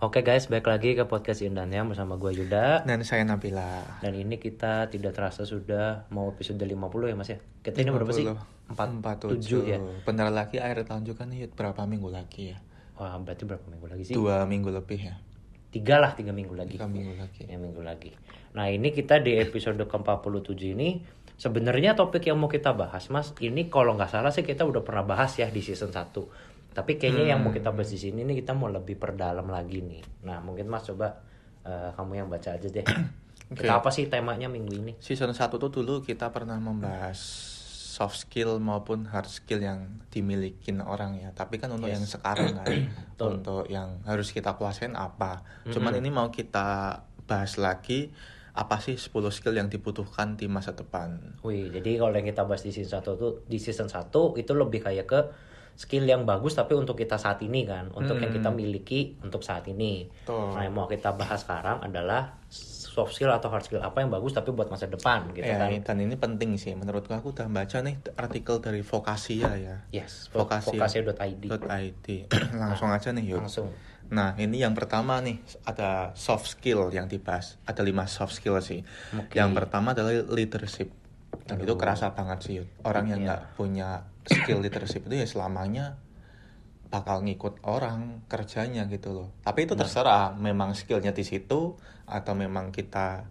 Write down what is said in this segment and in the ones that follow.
Oke guys, balik lagi ke podcast Indan ya bersama gue Yuda. Dan saya Nabila. Dan ini kita tidak terasa sudah mau episode 50 ya mas ya? Kita ini berapa sih? 47 ya? Bentar lagi akhir tahun juga nih berapa minggu lagi ya? Wah berarti berapa minggu lagi sih? Dua minggu lebih ya. Tiga lah, tiga minggu lagi. Tiga minggu lagi. Tiga minggu lagi. Nah ini kita di episode ke-47 ini Sebenarnya topik yang mau kita bahas mas Ini kalau nggak salah sih kita udah pernah bahas ya di season 1 tapi kayaknya hmm. yang mau kita bahas di sini nih kita mau lebih perdalam lagi nih. Nah mungkin mas coba uh, kamu yang baca aja deh. okay. Kita apa sih temanya minggu ini? Season 1 tuh dulu kita pernah membahas soft skill maupun hard skill yang dimiliki orang ya. Tapi kan untuk yes. yang sekarang kan, untuk yang harus kita kuasain apa. Mm-hmm. Cuman ini mau kita bahas lagi apa sih 10 skill yang dibutuhkan di masa depan. Wih, jadi kalau yang kita bahas di season 1 tuh di season 1 itu lebih kayak ke skill yang bagus tapi untuk kita saat ini kan untuk hmm. yang kita hmm. miliki untuk saat ini Tuh. nah yang mau kita bahas sekarang adalah soft skill atau hard skill apa yang bagus tapi buat masa depan gitu ya, kan dan ini penting sih menurutku aku udah baca nih artikel dari Vokasia ya yes Vokasia vokasia.id .id langsung aja nih yuk langsung Nah, ini yang pertama nih, ada soft skill yang dibahas. Ada lima soft skill sih. Okay. Yang pertama adalah leadership. Dan Aduh. itu kerasa banget sih, yuk. Orang yang iya. nggak yeah. punya skill leadership itu ya selamanya bakal ngikut orang kerjanya gitu loh. Tapi itu nah. terserah memang skillnya di situ atau memang kita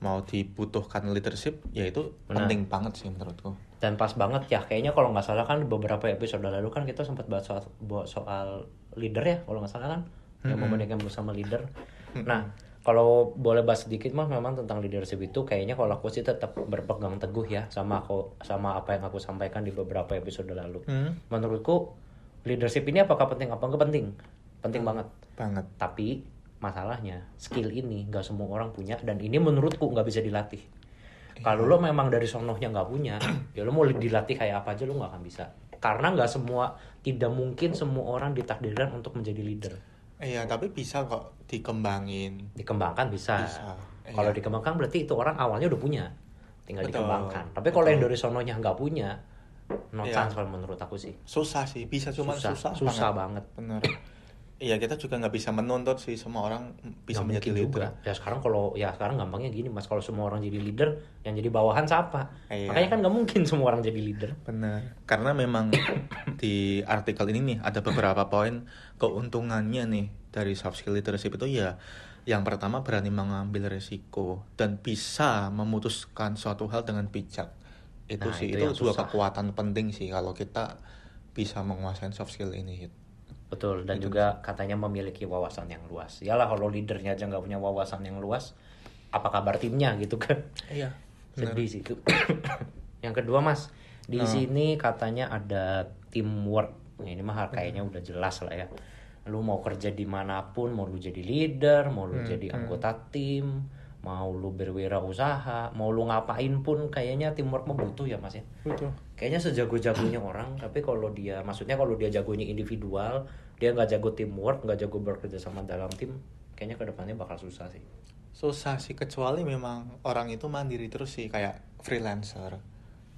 mau dibutuhkan leadership ya itu nah. penting banget sih menurutku. Dan pas banget ya kayaknya kalau nggak salah kan beberapa episode lalu kan kita sempat bahas soal, soal leader ya kalau nggak salah kan mm -hmm. yang membandingkan bersama leader. Nah kalau boleh bahas sedikit mah memang tentang leadership itu kayaknya kalau aku sih tetap berpegang teguh ya sama aku sama apa yang aku sampaikan di beberapa episode lalu. Hmm. Menurutku leadership ini apakah penting apa enggak penting? Penting hmm. banget. Banget. Tapi masalahnya skill ini nggak semua orang punya dan ini menurutku nggak bisa dilatih. Iya. Kalau lo memang dari sonohnya nggak punya, ya lo mau dilatih kayak apa aja lo nggak akan bisa. Karena nggak semua, tidak mungkin semua orang ditakdirkan untuk menjadi leader Iya, tapi bisa kok dikembangin. Dikembangkan bisa. bisa. Kalau iya. dikembangkan berarti itu orang awalnya udah punya, tinggal Betul. dikembangkan. Tapi kalau yang dari sononya nggak punya, no iya. chance kalau menurut aku sih. Susah sih, bisa cuma susah, susah, susah banget. banget. Bener. Iya kita juga nggak bisa menuntut sih semua orang bisa gak menjadi leader. Juga. Ya sekarang kalau ya sekarang gampangnya gini mas kalau semua orang jadi leader yang jadi bawahan siapa? Iya. Makanya kan nggak mungkin semua orang jadi leader. Benar. Karena memang di artikel ini nih ada beberapa poin keuntungannya nih dari soft skill leadership itu ya yang pertama berani mengambil resiko dan bisa memutuskan suatu hal dengan bijak. Itu nah, sih itu, itu dua kekuatan penting sih kalau kita bisa menguasai soft skill ini. Betul, dan gitu. juga katanya memiliki wawasan yang luas. Yalah kalau leadernya aja nggak punya wawasan yang luas, apa kabar timnya gitu kan? Iya. Sedih sih itu. yang kedua mas, di nah. sini katanya ada teamwork. Nah, ini mah kayaknya udah jelas lah ya. Lu mau kerja di mana pun, mau lu jadi leader, mau lu hmm, jadi hmm. anggota tim, mau lu berwirausaha, mau lu ngapain pun kayaknya teamwork mah butuh ya mas ya. Betul. Kayaknya sejago-jagonya orang, tapi kalau dia, maksudnya kalau dia jagonya individual, dia nggak jago teamwork, nggak jago bekerja sama dalam tim, kayaknya ke depannya bakal susah sih. Susah sih kecuali memang orang itu mandiri terus sih kayak freelancer.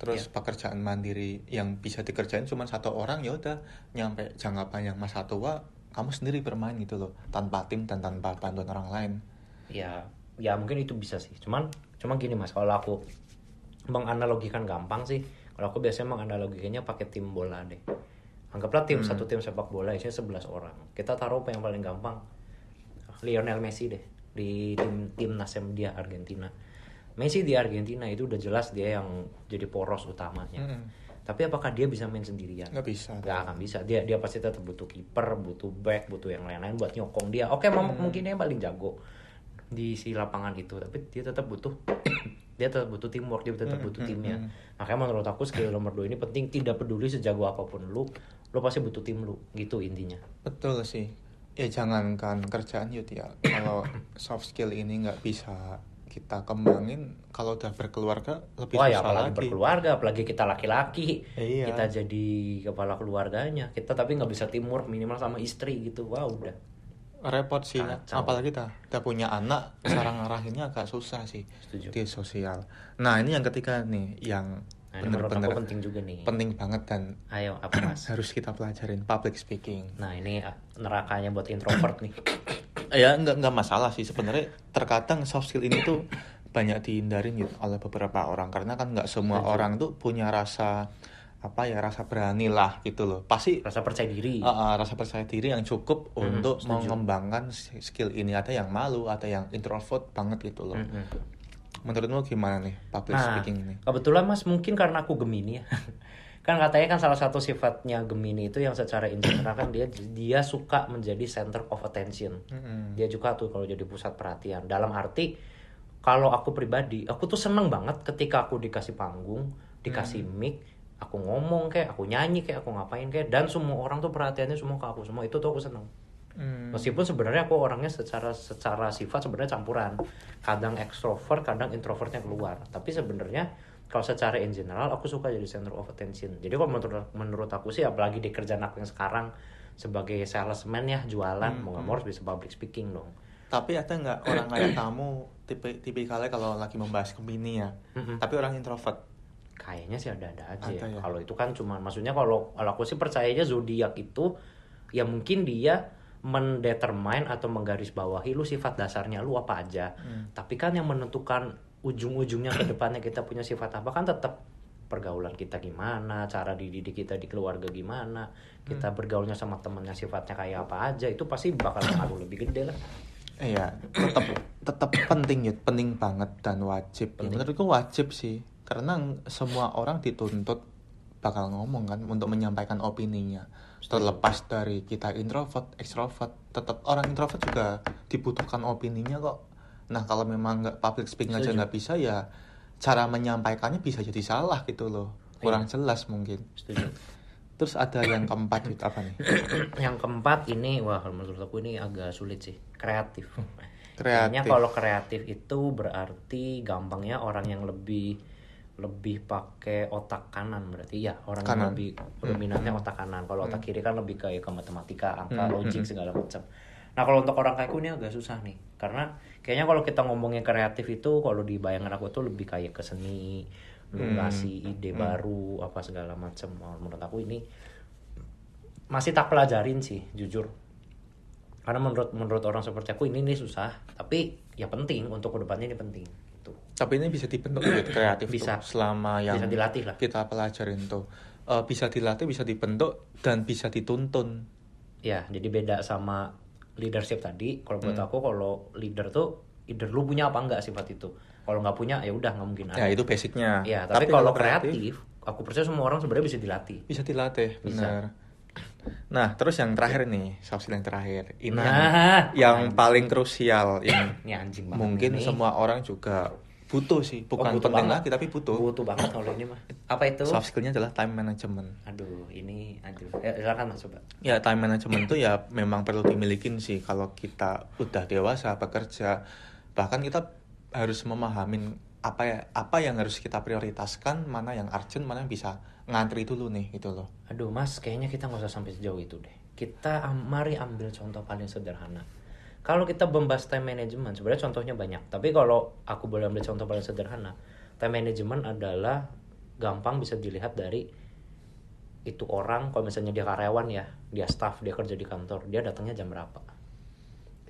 Terus yeah. pekerjaan mandiri yang bisa dikerjain cuma satu orang ya udah nyampe jangka panjang masa tua kamu sendiri bermain gitu loh tanpa tim dan tanpa bantuan orang lain. Ya ya mungkin itu bisa sih. Cuman cuman gini mas kalau aku menganalogikan gampang sih kalau aku biasanya menganalogikannya pakai tim bola deh. Anggaplah tim hmm. satu tim sepak bola isinya 11 orang. Kita taruh apa yang paling gampang? Lionel Messi deh di tim tim nasem dia Argentina. Messi di Argentina itu udah jelas dia yang jadi poros utamanya. Hmm. tapi apakah dia bisa main sendirian? Nggak bisa. Nggak akan bisa. Dia dia pasti tetap butuh kiper butuh back butuh yang lain-lain buat nyokong dia. Oke okay, hmm. mungkin dia yang paling jago di si lapangan itu tapi dia tetap butuh dia tetap butuh teamwork dia tetap Hmm, butuh hmm, timnya hmm. makanya menurut aku skill nomor dua ini penting tidak peduli sejago apa pun lu lu pasti butuh tim lu gitu intinya Betul sih. Ya jangankan kerjaan Yud ya. Kalau soft skill ini nggak bisa kita kembangin, kalau udah berkeluarga lebih Wah ya susah apalagi lagi. berkeluarga, apalagi kita laki-laki, Iya. kita jadi kepala keluarganya, kita tapi nggak bisa teamwork minimal sama istri gitu, wah udah. Repot sih. Kacau. Apalagi kita udah punya anak, cara ngarahinnya agak susah sih Setuju. di sosial. Nah ini yang ketiga nih, yang Nah, aku bener-bener penting juga nih. penting banget dan Ayo apa mas? harus kita pelajarin public speaking. Nah ini ah, nerakanya buat introvert nih. ya nggak nggak masalah sih sebenarnya terkadang soft skill ini tuh banyak dihindarin gitu oleh beberapa orang karena kan nggak semua Setuju. orang tuh punya rasa apa ya rasa berani lah gitu loh pasti Rasa percaya diri. uh, uh, rasa percaya diri yang cukup Hmm, untuk setuju. mengembangkan skill ini ada yang malu ada yang introvert banget gitu loh Mm-mm. menurutmu gimana nih public Nah, speaking ini kebetulan mas mungkin karena aku Gemini ya. kan katanya kan salah satu sifatnya Gemini itu yang secara in general kan dia dia suka menjadi center of attention. Mm-mm. dia juga tuh kalau jadi pusat perhatian dalam arti kalau aku pribadi aku tuh seneng banget ketika aku dikasih panggung dikasih mic aku ngomong kayak aku nyanyi kayak aku ngapain kayak dan semua orang tuh perhatiannya semua ke aku semua itu tuh aku seneng. Hmm. meskipun sebenarnya aku orangnya secara secara sifat sebenarnya campuran. Kadang ekstrovert kadang introvertnya keluar. Tapi sebenarnya kalau secara in general aku suka jadi center of attention. Jadi kalau menurut menurut aku sih apalagi di kerjaan aku yang sekarang sebagai salesman ya jualan mau nggak mau harus bisa public speaking dong. Tapi ada nggak orang kayak kamu tipe tipikalnya kalau lagi membahas Gemini ya? Mm-mm. tapi orang introvert Kayaknya sih ada-ada aja. Ada ya. Kalau itu kan cuma maksudnya kalau kalau aku sih percayanya zodiak itu ya mungkin dia mendetermine atau menggarisbawahi lu sifat dasarnya lu apa aja. Hmm. Tapi kan yang menentukan ujung-ujungnya ke depannya kita punya sifat apa kan tetap pergaulan kita gimana, cara dididik kita di keluarga gimana, kita bergaulnya sama temennya sifatnya kayak apa aja itu pasti bakal ngaruh lebih gede lah. Iya, tetap tetap penting ya, penting banget dan wajib. Ya, menurutku wajib sih, karena semua orang dituntut bakal ngomong kan untuk menyampaikan opininya. Terlepas dari kita introvert, extrovert, tetap orang introvert juga dibutuhkan opininya kok. Nah kalau memang nggak public speaking aja nggak bisa ya cara menyampaikannya bisa jadi salah gitu loh, kurang jelas mungkin. Setuju. Terus ada yang keempat gitu apa nih? yang keempat ini wah menurut aku ini agak sulit sih, kreatif. Kreatif. Kayaknya kalau kreatif itu berarti gampangnya orang yang lebih lebih pakai otak kanan berarti ya orang yang Kanan. lebih berminatnya otak kanan. Kalau otak kiri kan lebih kayak ke matematika, angka, Hmm, logik hmm. segala macam. Nah kalau untuk orang kayak aku ini agak susah nih karena kayaknya kalau kita ngomongin kreatif itu kalau di bayangan aku tuh lebih kayak ke seni, lu Hmm. ngasih ide Hmm. baru apa segala macam. Wah, Menurut aku ini masih tak pelajarin sih jujur karena menurut menurut orang seperti aku ini nih susah tapi ya penting untuk ke depannya ini penting gitu. Tapi ini bisa dibentuk kreatif Bisa. tuh, selama yang bisa dilatih lah. kita pelajarin tuh. Eh, bisa dilatih bisa dibentuk dan bisa dituntun. Ya jadi beda sama leadership tadi. Kalau buat Hmm. aku kalau leader tuh leader lu punya apa enggak sifat itu. Kalau nggak punya ya udah nggak mungkin ya ada. itu basicnya. Ya tapi, kalau kreatif aku percaya semua orang sebenarnya bisa dilatih. Bisa dilatih Bisa. benar nah terus yang terakhir nih soft skill yang terakhir. Ini nah yang, yang paling krusial yang ini anjing banget mungkin ini. semua orang juga butuh sih. Bukan Oh, butuh penting banget. lagi tapi butuh. Butuh banget kalau ini mah apa itu? Soft skillnya adalah time management. Aduh ini aduh ya, silakan mas coba. Ya time management itu ya memang perlu dimiliki sih kalau kita udah dewasa bekerja. Bahkan kita harus memahamin apa ya apa yang harus kita prioritaskan, mana yang urgent, mana yang bisa ngantri dulu nih gitu loh. Aduh mas, kayaknya kita nggak usah sampai sejauh itu deh. Kita mari ambil contoh paling sederhana. Kalau kita membahas time management, sebenarnya contohnya banyak. Tapi kalau aku boleh ambil contoh paling sederhana, time management adalah gampang bisa dilihat dari itu orang, kalau misalnya dia karyawan ya, dia staff, dia kerja di kantor, dia datangnya jam berapa.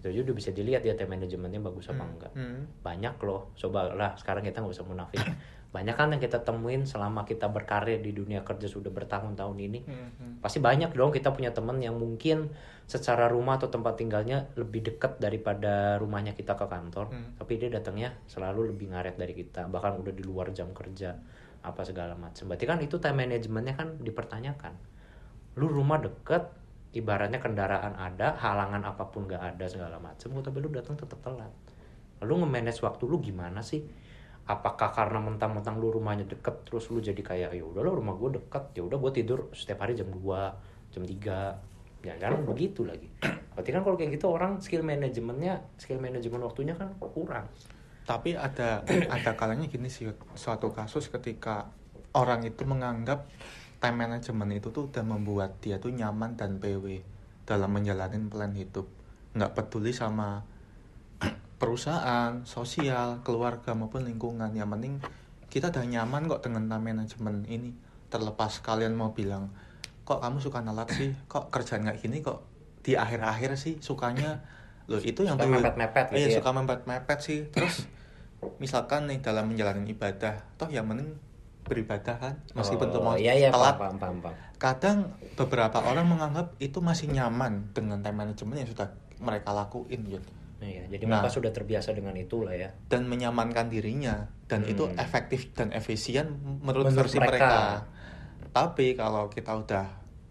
Itu aja udah bisa dilihat dia time managementnya bagus apa enggak Hmm. banyak loh coba lah sekarang kita nggak usah munafik banyak kan yang kita temuin selama kita berkarir di dunia kerja sudah bertahun-tahun ini Hmm. pasti banyak dong kita punya temen yang mungkin secara rumah atau tempat tinggalnya lebih dekat daripada rumahnya kita ke kantor Hmm. tapi dia datangnya selalu lebih ngaret dari kita bahkan udah di luar jam kerja apa segala macam berarti kan itu time managementnya kan dipertanyakan lu rumah deket ibaratnya kendaraan ada halangan apa pun gak ada segala macam tapi lu datang tetap telat. Lu nge-manage waktu lu gimana sih? Apakah karena mentang-mentang lu rumahnya deket terus lu jadi kayak ya udah rumah gue deket ya udah gue tidur setiap hari jam 2 jam 3 ya kan begitu lagi. Berarti kan kalau kayak gitu orang skill manajemennya skill manajemen waktunya kan kurang. Tapi ada ada kalanya gini sih suatu kasus ketika orang itu menganggap time management itu tuh udah membuat dia tuh nyaman dan PW dalam menjalani plan hidup nggak peduli sama perusahaan, sosial, keluarga maupun lingkungan. Yang penting kita udah nyaman kok dengan time management ini. Terlepas kalian mau bilang, kok kamu suka nalat sih? Kok kerjaan nggak gini kok di akhir-akhir sih sukanya loh itu yang suka mepet-mepet gitu iya, ya? suka mepet-mepet sih. Terus misalkan nih dalam menjalani ibadah, toh yang penting beribadah kan meskipun oh, mau iya, iya, telat paham, paham, paham. kadang beberapa orang menganggap itu masih nyaman dengan time management yang sudah mereka lakuin gitu Iya, jadi Nah. mereka sudah terbiasa dengan itu lah ya. dan menyamankan dirinya dan itu Hmm. efektif dan efisien menurut, Menurut versi mereka. mereka. Tapi kalau kita udah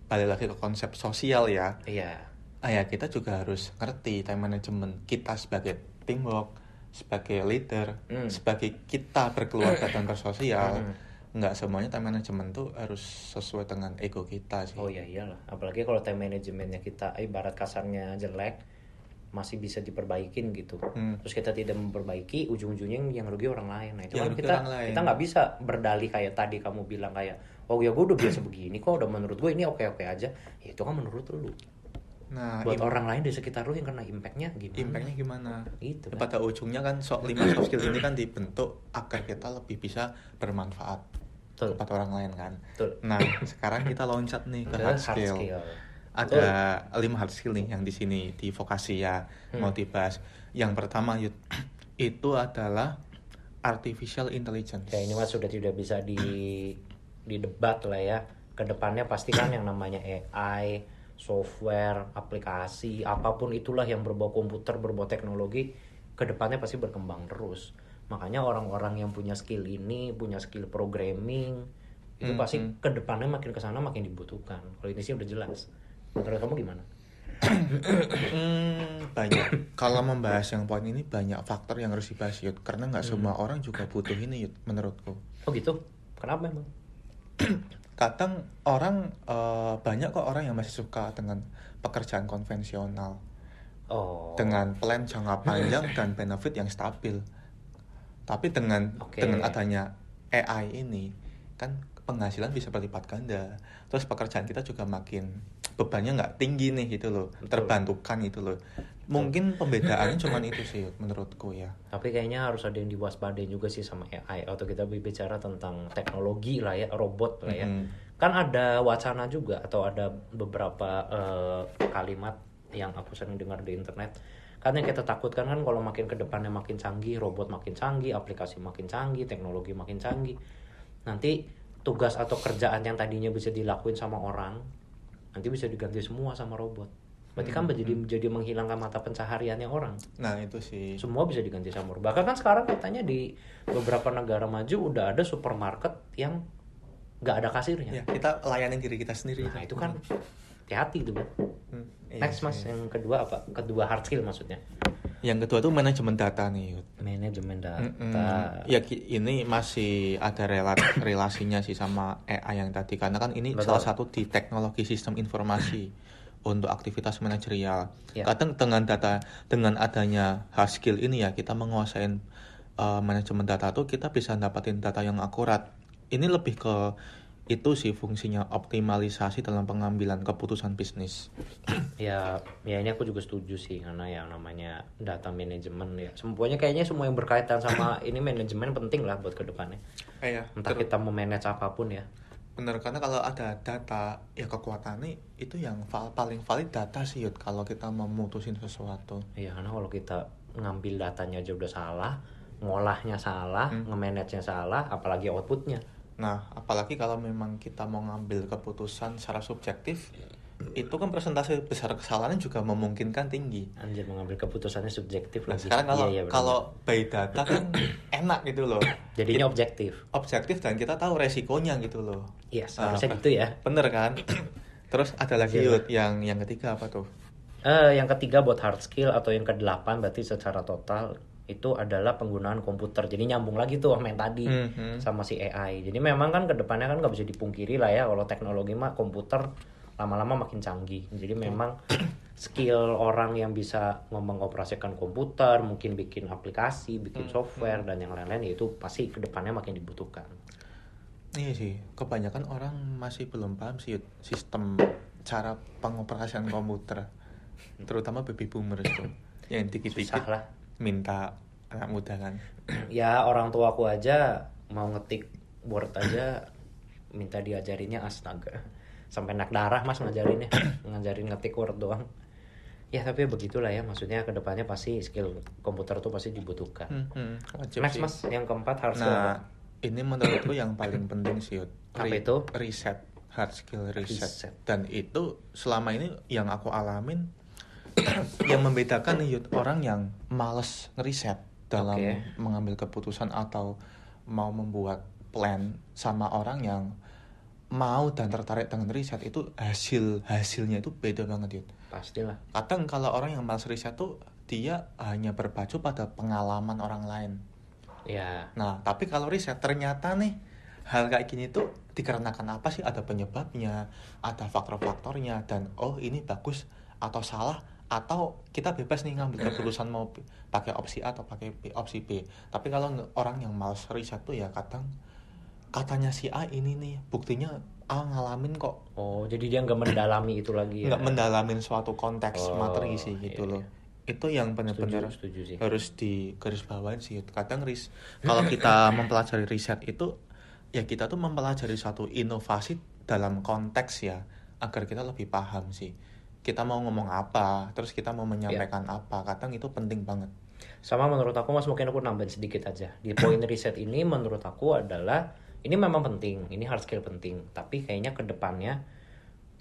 balik lagi ke konsep sosial ya, Iya. ah ya kita juga harus ngerti time management kita sebagai teamwork, sebagai leader, Hmm. sebagai kita berkeluarga dan bersosial. Hmm. Nggak semuanya time management tuh harus sesuai dengan ego kita sih. Oh iya iyalah. Apalagi kalau time manajemennya kita eh, ibarat kasarnya jelek masih bisa diperbaikin gitu. Hmm. Terus kita tidak memperbaiki, ujung-ujungnya yang, rugi orang lain. Nah itu Yang kan kita kita nggak bisa berdalih kayak tadi kamu bilang kayak, oh ya gue udah biasa begini kok, udah menurut gue ini oke oke aja. Ya, itu kan menurut lu. Nah, Buat orang lain di sekitar lu yang kena impactnya gimana? impactnya gimana? Itu kan. Pada ujungnya kan sok lima soft skill ini kan dibentuk agar kita lebih bisa bermanfaat Betul. kepada orang lain kan. Betul. Nah, sekarang kita loncat nih ke hard skill. Ada lima hard skill nih yang di sini di vokasi ya Hmm. mau dibahas. Yang pertama itu adalah artificial intelligence. Ya ini mas sudah tidak bisa di didebat lah ya. Ke depannya pasti kan yang namanya AI, software, aplikasi, apa pun itulah yang berbau komputer, berbau teknologi, ke depannya pasti berkembang terus. Makanya orang-orang yang punya skill ini, punya skill programming, itu pasti Mhm. ke depannya makin ke sana makin dibutuhkan. Kalau ini sih udah jelas. Menurut kamu gimana? Hmm, banyak. Kalau membahas yang poin ini banyak faktor yang harus dibahas Yud. Karena nggak Hmm. semua orang juga butuh ini Yud, menurutku. Oh gitu? Kenapa emang? kadang orang eh, banyak kok orang yang masih suka dengan pekerjaan konvensional Oh. dengan plan jangka panjang dan benefit yang stabil. Tapi dengan Oke. dengan adanya AI ini kan penghasilan bisa berlipat ganda. Terus pekerjaan kita juga makin bebannya nggak tinggi nih gitu loh, Betul. terbantukan gitu loh. Mungkin pembedaannya cuman itu sih menurutku ya. Tapi kayaknya harus ada yang diwaspadain juga sih sama AI atau kita berbicara tentang teknologi lah ya, robot lah ya. Mhm. Kan ada wacana juga atau ada beberapa eh, kalimat yang aku sering dengar di internet. Kan yang kita takutkan kan kalau makin ke depannya makin canggih, robot makin canggih, aplikasi makin canggih, teknologi makin canggih. Nanti tugas atau kerjaan yang tadinya bisa dilakuin sama orang nanti bisa diganti semua sama robot. Berarti kan menjadi jadi menghilangkan mata pencahariannya orang Nah itu sih. semua bisa diganti sama robot. Bahkan kan sekarang katanya di beberapa negara maju udah ada supermarket yang nggak ada kasirnya. Ya kita layanin diri kita sendiri. Nah itu kan hati-hati tuh. Bang. Hmm, iya Next mas, sih. yang kedua apa? Kedua hard skill maksudnya. Yang kedua tuh manajemen data nih. Yud. Manajemen data. Mm-mm. Ya ki- ini masih ada relat relasinya sih sama AI yang tadi karena kan ini Betul. salah satu di teknologi sistem informasi untuk aktivitas manajerial. Ya. Kadang dengan data dengan adanya hard skill ini ya kita menguasai uh, manajemen data tuh kita bisa dapatin data yang akurat. Ini lebih ke itu sih fungsinya optimalisasi dalam pengambilan keputusan bisnis. Ya, ya ini aku juga setuju sih karena yang namanya data manajemen ya. Semuanya kayaknya semua yang berkaitan sama ini manajemen penting lah buat ke depannya. Eh ya, Entah kita mau manage apa pun ya. Bener, karena kalau ada data, ya kekuatannya itu yang val- paling valid data sih, Yud, kalau kita mau mutusin sesuatu. Iya karena kalau kita ngambil datanya aja udah salah, ngolahnya salah, Hmm. nge-manage-nya salah, apalagi outputnya. Nah, apalagi kalau memang kita mau ngambil keputusan secara subjektif, itu kan persentase besar kesalahannya juga memungkinkan tinggi. Anjir mengambil keputusannya subjektif Nah, lagi. sekarang kalau Iya, iya, benar. kalau by data kan enak gitu loh. jadinya It- objektif. objektif dan kita tahu resikonya gitu loh. Iya, Nah, seharusnya apa- gitu ya. Bener kan? Terus ada lagi Iya. Yud, yang yang ketiga apa tuh? Eh, yang ketiga buat hard skill atau yang kedelapan berarti secara total itu adalah penggunaan komputer. Jadi nyambung lagi tuh sama yang tadi Mhm. sama si AI. Jadi memang kan ke depannya kan nggak bisa dipungkiri lah ya kalau teknologi mah komputer lama-lama makin canggih. Jadi memang skill orang yang bisa mengoperasikan komputer, mungkin bikin aplikasi, bikin software dan yang lain-lain itu pasti ke depannya makin dibutuhkan. Iya sih, kebanyakan orang masih belum paham sih sistem cara pengoperasian komputer, terutama baby boomers tuh, yang dikit-dikit Susah lah. Minta anak muda kan. ya orang tua aku aja mau ngetik word aja minta diajarinnya astaga sampai nak darah mas ngajarinnya ngajarin ngetik word doang ya tapi begitulah ya maksudnya ke depannya pasti skill komputer tuh pasti dibutuhkan Hmm, wajib next sih. mas yang keempat hard skill apa? Nah, ini menurutku yang paling penting sih. Apa Re- itu? Reset, hard skill reset. Reset. Dan itu selama ini yang aku alamin yang membedakan nih Yud, orang yang males ngeriset dalam Oke. mengambil keputusan atau mau membuat plan sama orang yang mau dan tertarik dengan riset itu hasil hasilnya itu beda banget Yud. pastilah Kadang kalau orang yang males riset tuh dia hanya berpacu pada pengalaman orang lain. ya Nah, tapi kalau riset ternyata nih hal kayak gini tuh dikarenakan apa sih? Ada penyebabnya, ada faktor-faktornya dan oh ini bagus atau salah atau kita bebas nih ngambil keputusan mau pakai opsi A atau pakai B- opsi B. Tapi kalau orang yang males riset tuh ya kadang katanya si A ini nih buktinya A ngalamin kok oh jadi dia nggak mendalami itu lagi ya nggak mendalamin suatu konteks Oh, materi sih iya, gitu loh. iya. Itu yang benar-benar harus di garis bawain sih kadang ris kalau kita mempelajari riset itu ya kita tuh mempelajari suatu inovasi dalam konteks ya agar kita lebih paham sih kita mau ngomong apa terus kita mau menyampaikan apa kadang itu penting banget Sama menurut aku mas mungkin aku nambahin sedikit aja. Di poin riset ini menurut aku adalah ini memang penting, ini hard skill penting. Tapi kayaknya ke depannya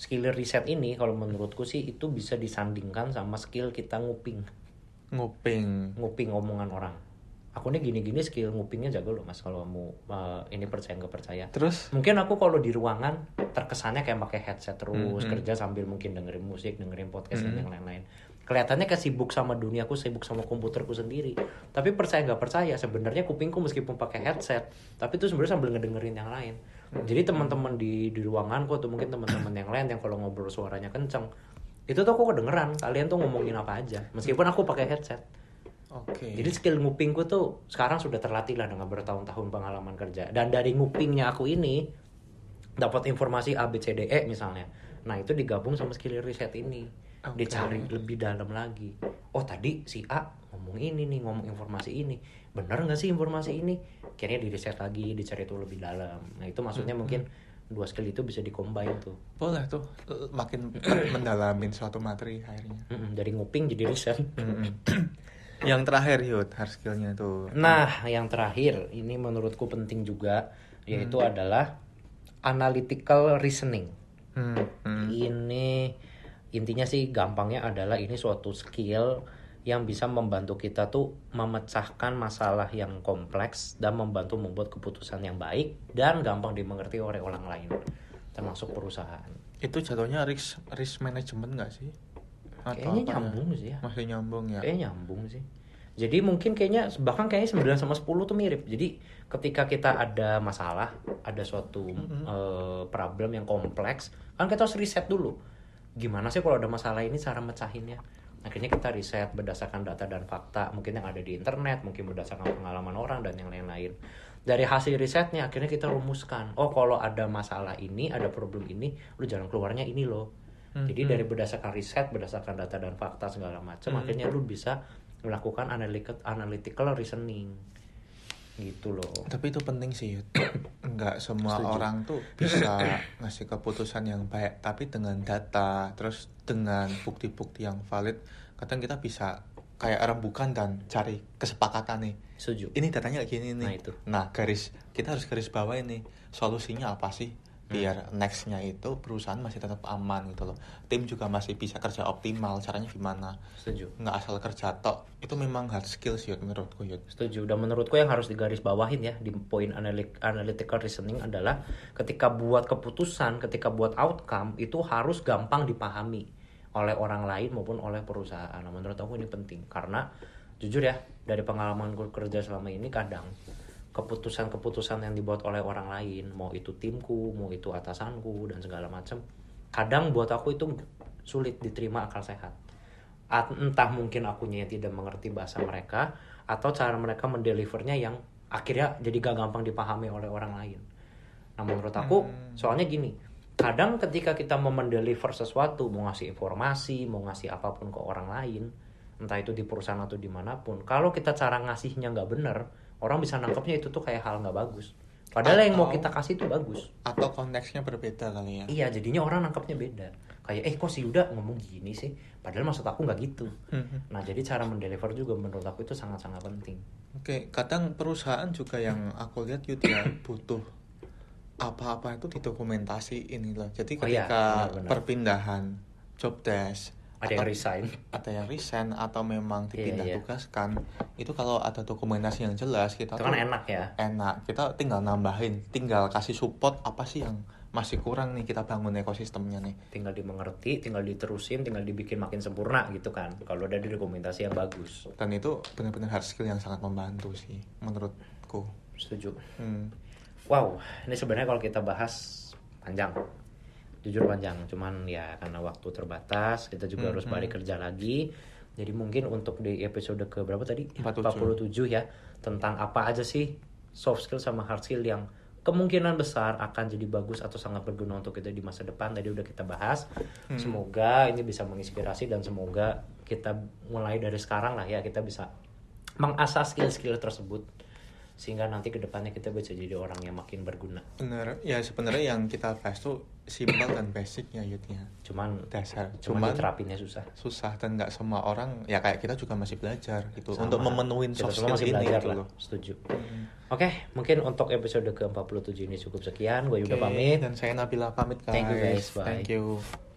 skill riset ini kalau menurutku sih itu bisa disandingkan sama skill kita nguping, nguping nguping omongan orang. Aku nih gini-gini skill ngupingnya jago loh mas kalau mau uh, ini percaya nggak percaya. terus Mungkin aku kalau di ruangan terkesannya kayak pakai headset terus Mhm. kerja sambil mungkin dengerin musik, dengerin podcast dan Mhm. yang lain-lain. Kelihatannya kayak sibuk sama duniaku, sibuk sama komputerku sendiri. Tapi percaya nggak percaya, sebenarnya kupingku meskipun pakai headset, tapi itu sebenarnya sambil ngedengerin yang lain. Jadi teman-teman di di ruanganku atau mungkin teman-teman yang lain yang kalau ngobrol suaranya kenceng, itu tuh aku kedengeran kalian tuh ngomongin apa aja, meskipun aku pakai headset. oke Jadi skill ngupingku tuh sekarang sudah terlatih lah dengan bertahun-tahun pengalaman kerja. Dan dari ngupingnya aku ini dapat informasi A B C D E misalnya. Nah, itu digabung sama skill riset ini. Oke. Dicari lebih dalam lagi. Oh, tadi si A ngomong ini nih, ngomong informasi ini. Bener nggak sih informasi ini? Akhirnya di riset lagi, dicari itu lebih dalam. Nah, itu maksudnya mungkin dua skill itu bisa dicombine tuh. boleh tuh l- makin mendalamin suatu materi akhirnya dari nguping jadi riset. Yang terakhir yud hard skillnya tuh Nah, yang terakhir ini menurutku penting juga yaitu adalah analytical reasoning. Hmm, hmm. Ini intinya sih gampangnya adalah ini suatu skill yang bisa membantu kita tuh memecahkan masalah yang kompleks dan membantu membuat keputusan yang baik dan gampang dimengerti oleh orang lain termasuk perusahaan. itu jatuhnya risk risk management nggak sih Kayaknya apa ya? nyambung sih ya. masih nyambung ya Kayaknya nyambung sih. Jadi mungkin kayaknya bahkan kayaknya 9 sama 10 tuh mirip. Jadi ketika kita ada masalah, ada suatu eh, problem yang kompleks, kan kita harus riset dulu. Gimana sih kalau ada masalah ini cara mecahinnya? Akhirnya kita riset berdasarkan data dan fakta, mungkin yang ada di internet, mungkin berdasarkan pengalaman orang dan yang lain-lain. Dari hasil risetnya akhirnya kita rumuskan, oh kalau ada masalah ini, ada problem ini, lu jalan keluarnya ini loh. Jadi dari berdasarkan riset, berdasarkan data dan fakta segala macam, akhirnya lu bisa melakukan analytical, analytical reasoning, gitu loh. tapi itu penting sih nggak semua Setuju. orang tuh bisa ngasih keputusan yang baik tapi dengan data terus dengan bukti-bukti yang valid kadang kita bisa kayak rembukan dan cari kesepakatan nih Setuju. ini datanya kayak gini nih Nah, itu. nah garis kita harus garis bawah ini solusinya apa sih. Biar nextnya itu perusahaan masih tetap aman gitu loh tim juga masih bisa kerja optimal caranya gimana Setuju. nggak asal kerja tok itu memang hard skills Yud menurutku Yud Setuju. Dan menurutku yang harus digaris bawahin ya di poin analy- analytical reasoning adalah ketika buat keputusan, ketika buat outcome itu harus gampang dipahami oleh orang lain maupun oleh perusahaan. Nah, menurut aku ini penting karena jujur ya dari pengalaman gue kerja selama ini kadang keputusan-keputusan yang dibuat oleh orang lain mau itu timku mau itu atasanku dan segala macam kadang buat aku itu sulit diterima akal sehat. At- entah mungkin akunya yang tidak mengerti bahasa mereka atau cara mereka mendelivernya yang akhirnya jadi gak gampang dipahami oleh orang lain. Nah menurut aku soalnya gini kadang ketika kita mau mendeliver sesuatu mau ngasih informasi mau ngasih apa pun ke orang lain entah itu di perusahaan atau di mana pun kalau kita cara ngasihnya nggak bener orang bisa nangkepnya itu tuh kayak hal nggak bagus. Padahal yang mau Atau- kita kasih itu bagus. atau konteksnya berbeda kali ya. Iya jadinya orang nangkepnya beda. Kayak eh kok si Yuda ngomong gini sih? Padahal maksud aku nggak gitu. Mhm. nah jadi cara mendeliver juga menurut aku itu sangat-sangat penting. Oke, kadang perusahaan juga yang aku lihat Yud ya butuh apa-apa itu didokumentasiin gitu loh. Jadi Oh iya, ketika benar-benar. perpindahan job desk ada yang resign. Ada yang resign atau memang Iya, dipindah iya. tugaskan. Itu kalau ada dokumentasi yang jelas kita itu kan enak ya. enak. Kita tinggal nambahin tinggal kasih support apa sih yang masih kurang nih kita bangun ekosistemnya nih. Tinggal dimengerti tinggal diterusin tinggal dibikin makin sempurna gitu kan. Kalau ada di dokumentasi yang bagus. Dan itu benar-benar hard skill yang sangat membantu sih menurutku. Setuju. Hmm. wow ini sebenarnya kalau kita bahas panjang jujur panjang cuman ya karena waktu terbatas kita juga Hmm, harus hmm. balik kerja lagi jadi mungkin untuk di episode ke berapa tadi 47. 47 ya tentang apa aja sih soft skill sama hard skill yang kemungkinan besar akan jadi bagus atau sangat berguna untuk kita di masa depan tadi udah kita bahas Hmm. semoga ini bisa menginspirasi dan semoga kita mulai dari sekarang lah ya kita bisa mengasah skill-skill tersebut sehingga nanti ke depannya kita bisa jadi orang yang makin berguna. Bener ya sebenarnya yang kita bahas tuh simpel dan basicnya Yudnya cuman dasar. cuman cuman susah. susah dan nggak semua orang ya kayak kita juga masih belajar gitu Sama. untuk memenuhi soft skill masih ini belajar gitu loh. Setuju. Oke mungkin untuk episode ke 47 ini cukup sekian. Gue udah Oke, pamit. dan saya Nabila pamit guys Thank you, guys. Bye. thank you